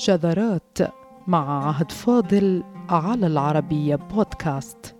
شذرات مع عهد فاضل على العربية بودكاست.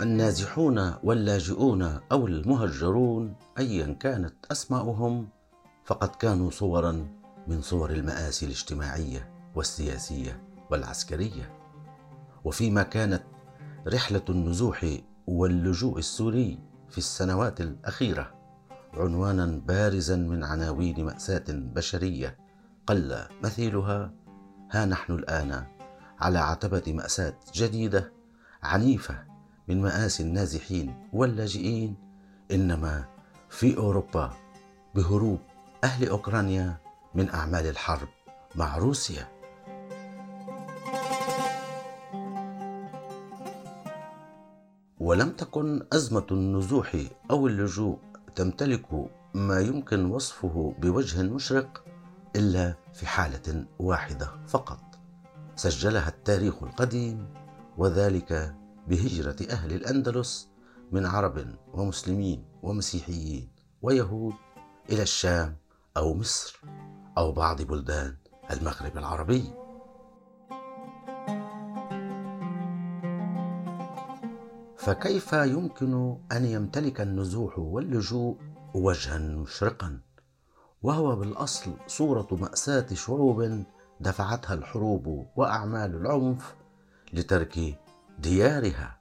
النازحون واللاجئون أو المهجرون أيا كانت أسماؤهم فقد كانوا صورا من صور المآسي الاجتماعية والسياسية والعسكرية. وفيما كانت رحلة النزوح واللجوء السوري في السنوات الأخيرة عنوانا بارزا من عناوين مأساة بشرية قل مثيلها ها نحن الآن على عتبة مأساة جديدة عنيفة من مآسي النازحين واللاجئين إنما في أوروبا بهروب أهل أوكرانيا من أعمال الحرب مع روسيا. ولم تكن أزمة النزوح أو اللجوء تمتلك ما يمكن وصفه بوجه مشرق إلا في حالة واحدة فقط. سجلها التاريخ القديم وذلك بهجرة أهل الأندلس من عرب ومسلمين ومسيحيين ويهود إلى الشام أو مصر أو بعض بلدان المغرب العربي. فكيف يمكن أن يمتلك النزوح واللجوء وجها مشرقا؟ وهو بالأصل صورة مأساة شعوب دفعتها الحروب وأعمال العنف لترك ديارها.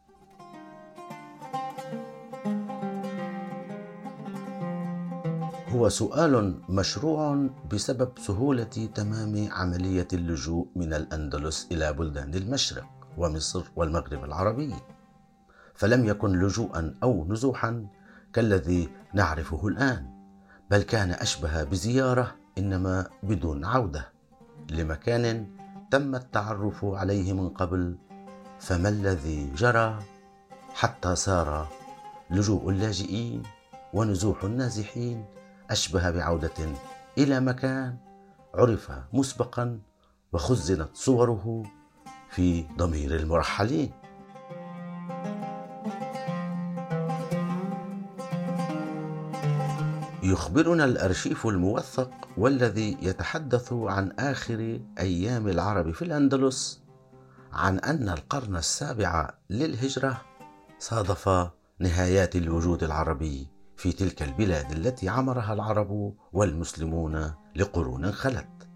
هو سؤال مشروع بسبب سهولة تمام عملية اللجوء من الأندلس إلى بلدان المشرق ومصر والمغرب العربي. فلم يكن لجوءا أو نزوحا كالذي نعرفه الآن بل كان أشبه بزيارة إنما بدون عودة لمكان تم التعرف عليه من قبل فما الذي جرى حتى صار لجوء اللاجئين ونزوح النازحين أشبه بعودة إلى مكان عرف مسبقا وخزنت صوره في ضمير المرحلين. يخبرنا الأرشيف الموثق والذي يتحدث عن آخر أيام العرب في الأندلس عن أن القرن السابع للهجرة صادف نهايات الوجود العربي في تلك البلاد التي عمرها العرب والمسلمون لقرون خلت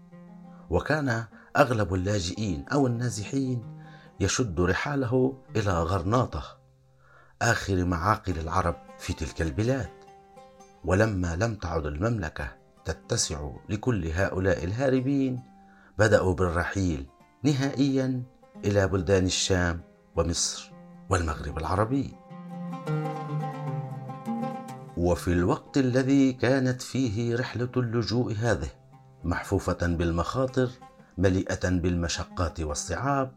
وكان أغلب اللاجئين أو النازحين يشد رحاله إلى غرناطة آخر معاقل العرب في تلك البلاد. ولما لم تعد المملكة تتسع لكل هؤلاء الهاربين بدأوا بالرحيل نهائيا إلى بلدان الشام ومصر والمغرب العربي. وفي الوقت الذي كانت فيه رحلة اللجوء هذه محفوفة بالمخاطر مليئة بالمشقات والصعاب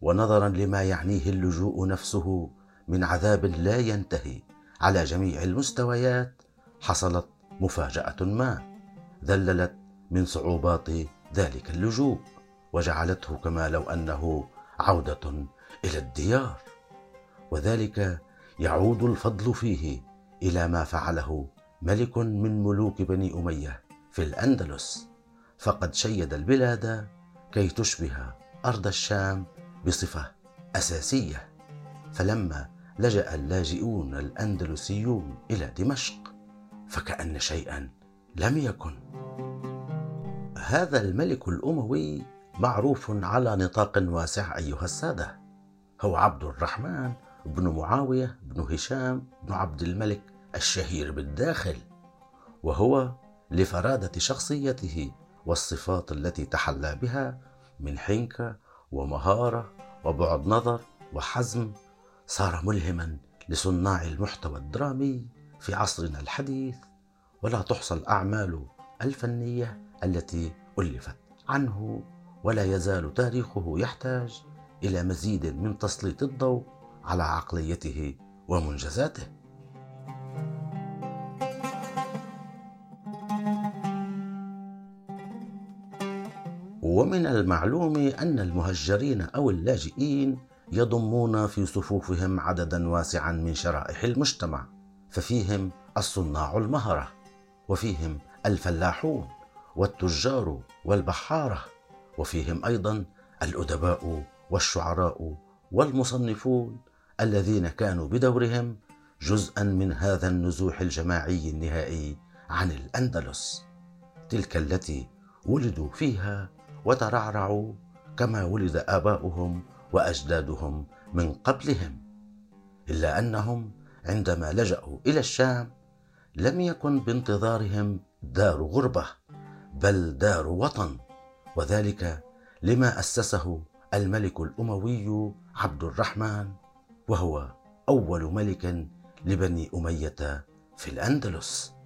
ونظرا لما يعنيه اللجوء نفسه من عذاب لا ينتهي على جميع المستويات حصلت مفاجأة ما ذللت من صعوبات ذلك اللجوء وجعلته كما لو أنه عودة إلى الديار. وذلك يعود الفضل فيه إلى ما فعله ملك من ملوك بني أمية في الأندلس. فقد شيد البلاد كي تشبه أرض الشام بصفة أساسية. فلما لجأ اللاجئون الأندلسيون إلى دمشق فكأن شيئا لم يكن. هذا الملك الأموي معروف على نطاق واسع أيها السادة. هو عبد الرحمن بن معاوية بن هشام بن عبد الملك الشهير بالداخل وهو لفرادة شخصيته والصفات التي تحلى بها من حنكة ومهارة وبعد نظر وحزم. صار ملهما لصناع المحتوى الدرامي في عصرنا الحديث. ولا تحصى الاعمال الفنية التي ألفت عنه ولا يزال تاريخه يحتاج إلى مزيد من تسليط الضوء على عقليته ومنجزاته. ومن المعلوم أن المهجرين أو اللاجئين يضمون في صفوفهم عددا واسعا من شرائح المجتمع ففيهم الصناع المهره وفيهم الفلاحون والتجار والبحارة وفيهم أيضا الأدباء والشعراء والمصنفون الذين كانوا بدورهم جزءا من هذا النزوح الجماعي النهائي عن الأندلس. تلك التي ولدوا فيها وترعرعوا كما ولد آباؤهم وأجدادهم من قبلهم إلا أنهم عندما لجأوا إلى الشام لم يكن بانتظارهم دار غربة بل دار وطن. وذلك لما أسسه الملك الأموي عبد الرحمن وهو أول ملك لبني أمية في الأندلس.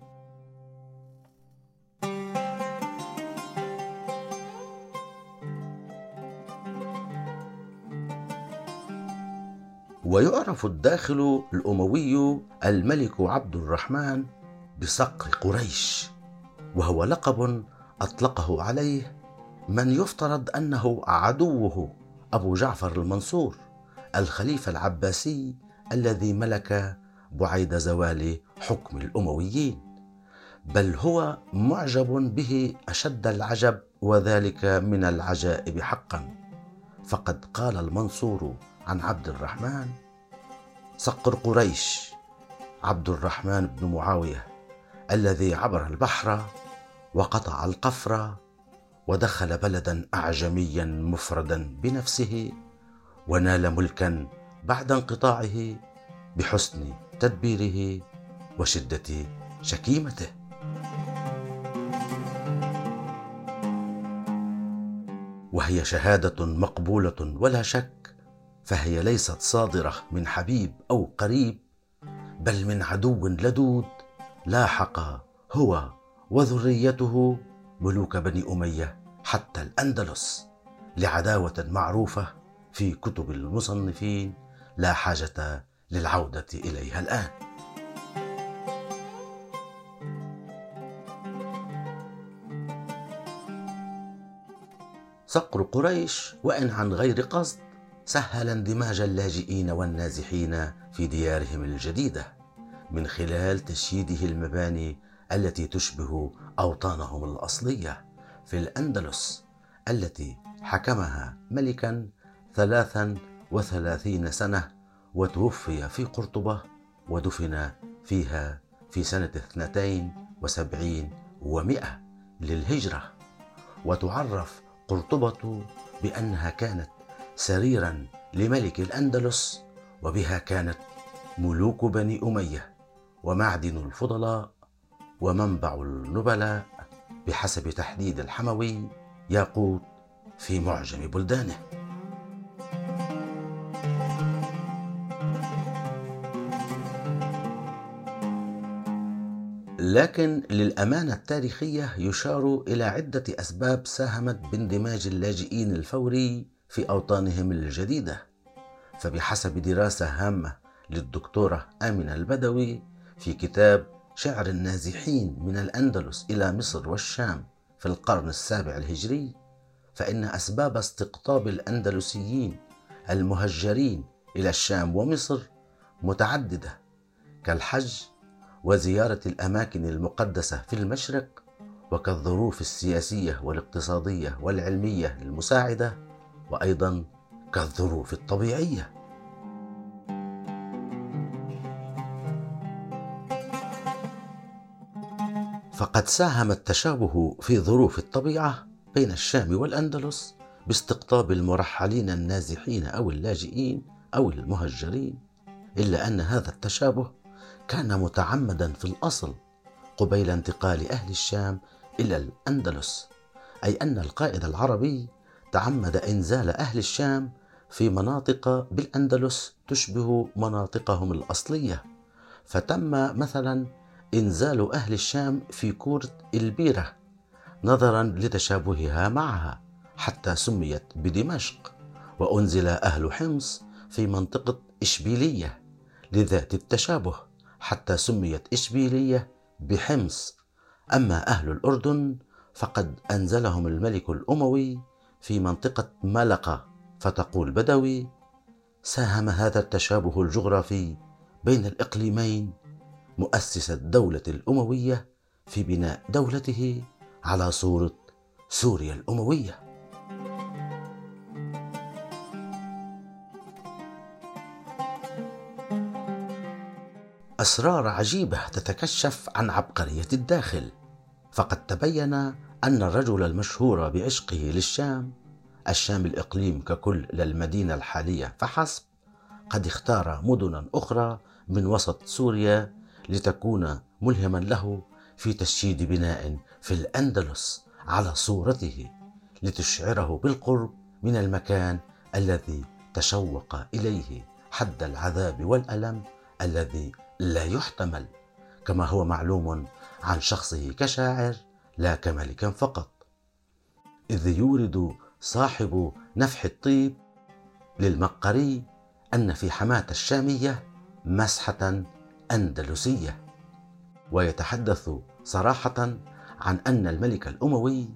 ويعرف الداخل الأموي الملك عبد الرحمن بصقر قريش وهو لقب أطلقه عليه من يفترض أنه عدوه أبو جعفر المنصور الخليفة العباسي الذي ملك بعيد زوال حكم الأمويين. بل هو معجب به أشد العجب وذلك من العجائب حقا. فقد قال المنصور عن عبد الرحمن صقر قريش عبد الرحمن بن معاوية الذي عبر البحر وقطع القفر ودخل بلدا أعجميا مفردا بنفسه ونال ملكا بعد انقطاعه بحسن تدبيره وشدة شكيمته. وهي شهادة مقبولة ولا شك فهي ليست صادرة من حبيب أو قريب بل من عدو لدود. لاحق هو وذريته ملوك بني أمية حتى الأندلس لعداوة معروفة في كتب المصنفين. لا حاجة للعودة إليها الآن. صقر قريش وإن عن غير قصد. سهل اندماج اللاجئين والنازحين في ديارهم الجديدة من خلال تشييده المباني التي تشبه أوطانهم الأصلية في الأندلس التي حكمها ملكا ثلاثا وثلاثين سنة وتوفي في قرطبة ودفن فيها في سنة اثنتين وسبعين ومائه للهجرة. وتعرف قرطبة بأنها كانت سريرا لملك الأندلس وبها كانت ملوك بني أمية ومعدن الفضلاء ومنبع النبلاء بحسب تحديد الحموي ياقوت في معجم بلدانه. لكن للأمانة التاريخية يشار إلى عدة أسباب ساهمت باندماج اللاجئين الفوري في أوطانهم الجديدة. فبحسب دراسة هامة للدكتورة آمنة البدوي في كتاب شعر النازحين من الأندلس إلى مصر والشام في القرن السابع الهجري فإن أسباب استقطاب الأندلسيين المهجرين إلى الشام ومصر متعددة كالحج وزيارة الأماكن المقدسة في المشرق وكالظروف السياسية والاقتصادية والعلمية المساعدة وأيضا كالظروف الطبيعية. فقد ساهم التشابه في ظروف الطبيعة بين الشام والأندلس باستقطاب المرحلين النازحين أو اللاجئين أو المهجرين إلا أن هذا التشابه كان متعمدا في الأصل قبيل انتقال أهل الشام إلى الأندلس أي أن القائد العربي تعمد إنزال أهل الشام في مناطق بالأندلس تشبه مناطقهم الأصلية. فتم مثلا إنزال أهل الشام في كوره إلبيرة نظرا لتشابهها معها حتى سميت بدمشق وأنزل أهل حمص في منطقة إشبيلية لذات التشابه حتى سميت إشبيلية بحمص. أما أهل الأردن فقد أنزلهم الملك الأموي في منطقة ملقه فتقول بدوي ساهم هذا التشابه الجغرافي بين الإقليمين مؤسس الدولة الأموية في بناء دولته على صورة سوريا الأموية. أسرار عجيبة تتكشف عن عبقرية الداخل فقد تبين أن الرجل المشهور بعشقه للشام الشام الإقليم ككل للمدينة الحالية فحسب قد اختار مدنا أخرى من وسط سوريا لتكون ملهما له في تشييد بناء في الأندلس على صورته لتشعره بالقرب من المكان الذي تشوق إليه حد العذاب والألم الذي لا يحتمل كما هو معلوم عن شخصه كشاعر لا كملك فقط. إذ يورد صاحب نفح الطيب للمقري أن في حماة الشامية مسحة أندلسية ويتحدث صراحة عن أن الملك الأموي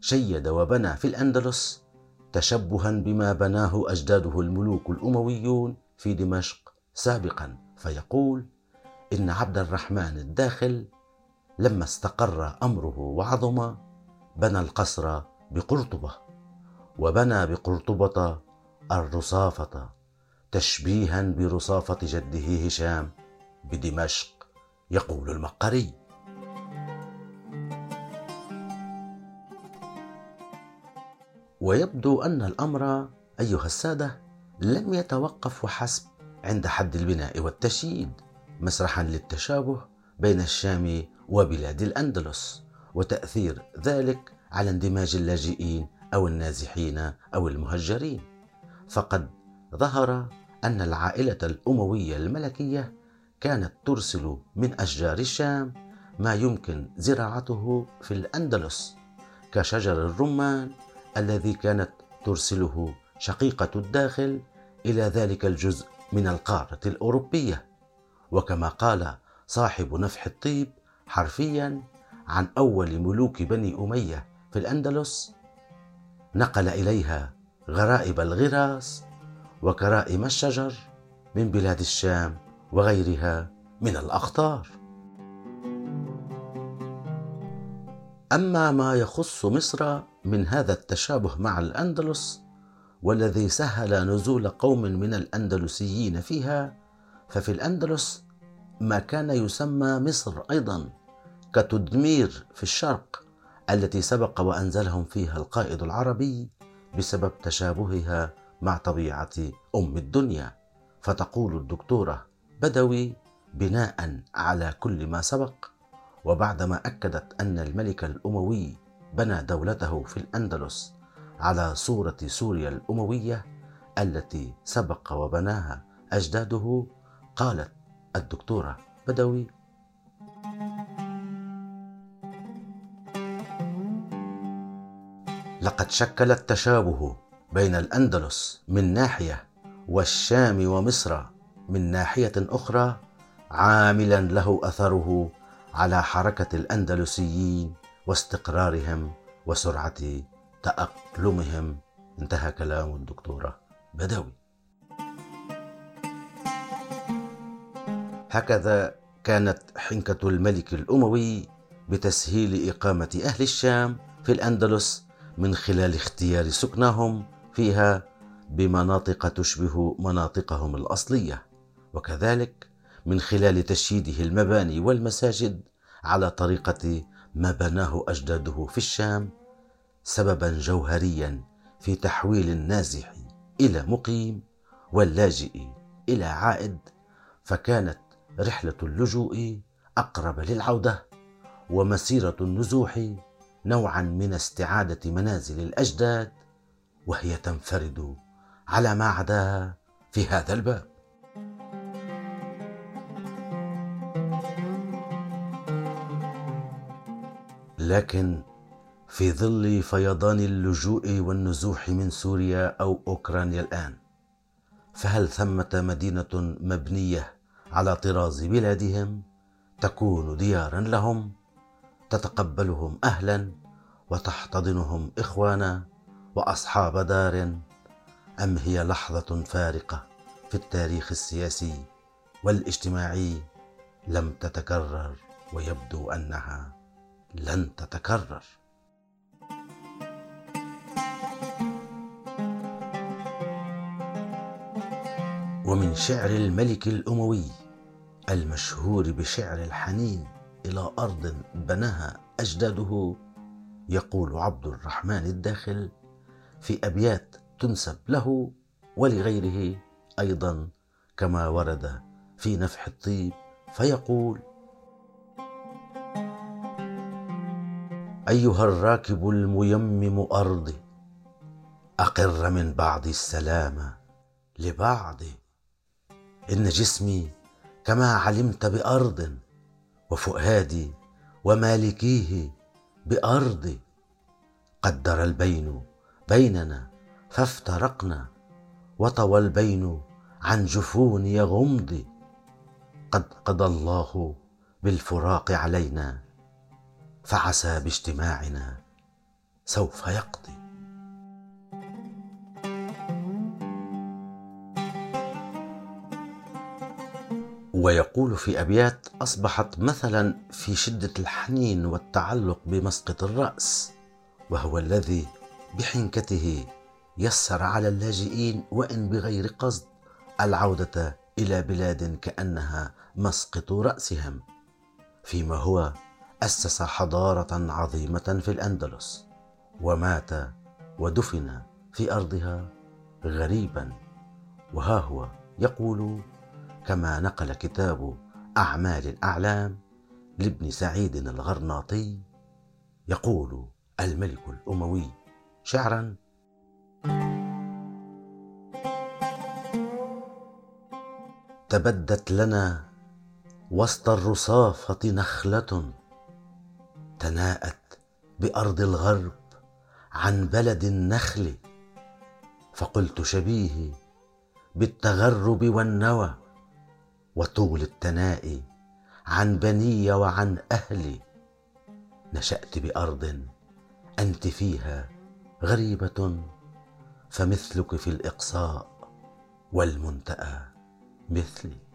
شيد وبنى في الأندلس تشبها بما بناه أجداده الملوك الأمويون في دمشق سابقا فيقول إن عبد الرحمن الداخل لما استقر أمره وعظم بنى القصر بقرطبة وبنى بقرطبة الرصافة تشبيها برصافة جده هشام بدمشق يقول المقري. ويبدو أن الأمر أيها السادة لم يتوقف وحسب عند حد البناء والتشييد مسرحا للتشابه بين الشام وبلاد الأندلس وتأثير ذلك على اندماج اللاجئين أو النازحين أو المهجرين. فقد ظهر أن العائلة الأموية الملكية كانت ترسل من أشجار الشام ما يمكن زراعته في الأندلس كشجر الرمان الذي كانت ترسله شقيقة الداخل إلى ذلك الجزء من القارة الأوروبية. وكما قال صاحب نفح الطيب حرفيا عن أول ملوك بني أمية في الأندلس نقل إليها غرائب الغراس وكرائم الشجر من بلاد الشام وغيرها من الأقطار. أما ما يخص مصر من هذا التشابه مع الأندلس والذي سهل نزول قوم من الأندلسيين فيها ففي الأندلس ما كان يسمى مصر أيضا. كتدمير في الشرق التي سبق وأنزلهم فيها القائد العربي بسبب تشابهها مع طبيعة أم الدنيا. فتقول الدكتورة بدوي بناء على كل ما سبق وبعدما أكدت أن الملك الأموي بنى دولته في الأندلس على صورة سوريا الأموية التي سبق وبناها أجداده قالت الدكتورة بدوي لقد شكل التشابه بين الأندلس من ناحية والشام ومصر من ناحية أخرى عاملا له أثره على حركة الأندلسيين واستقرارهم وسرعة تأقلمهم. انتهى كلام الدكتورة بدوي. هكذا كانت حنكة الملك الأموي بتسهيل إقامة أهل الشام في الأندلس من خلال اختيار سكنهم فيها بمناطق تشبه مناطقهم الأصلية وكذلك من خلال تشييده المباني والمساجد على طريقة ما بناه أجداده في الشام سببا جوهريا في تحويل النازح إلى مقيم واللاجئ إلى عائد فكانت رحلة اللجوء أقرب للعودة ومسيرة النزوح نوعا من استعادة منازل الأجداد وهي تنفرد على ما عداها في هذا الباب. لكن في ظل فيضان اللجوء والنزوح من سوريا أو أوكرانيا الآن فهل ثمة مدينة مبنية على طراز بلادهم تكون ديارا لهم؟ تتقبلهم أهلا وتحتضنهم إخوانا وأصحاب دار أم هي لحظة فارقة في التاريخ السياسي والاجتماعي لم تتكرر ويبدو أنها لن تتكرر. ومن شعر الملك الأموي المشهور بشعر الحنين إلى أرض بناها أجداده يقول عبد الرحمن الداخل في أبيات تنسب له ولغيره أيضا كما ورد في نفح الطيب فيقول أيها الراكب الميمم ارضي أقر من بعض السلام لبعض إن جسمي كما علمت بأرض وفؤادي ومالكيه بارض قدر البين بيننا فافترقنا وطوى البين عن جفون يغمض قد قضى الله بالفراق علينا فعسى باجتماعنا سوف يقضي. ويقول في أبيات أصبحت مثلا في شدة الحنين والتعلق بمسقط الرأس وهو الذي بحنكته يسر على اللاجئين وإن بغير قصد العودة إلى بلاد كأنها مسقط رأسهم فيما هو أسس حضارة عظيمة في الأندلس ومات ودفن في أرضها غريبا وها هو يقول كما نقل كتاب أعمال الأعلام لابن سعيد الغرناطي يقول الملك الأموي شعرا تبدت لنا وسط الرصافة نخلة تناءت بأرض الغرب عن بلد النخل فقلت شبيه بالتغرب والنوى وطول التناء عن بني وعن أهلي نشأت بأرض أنت فيها غريبة فمثلك في الإقصاء والمنتأى مثلي.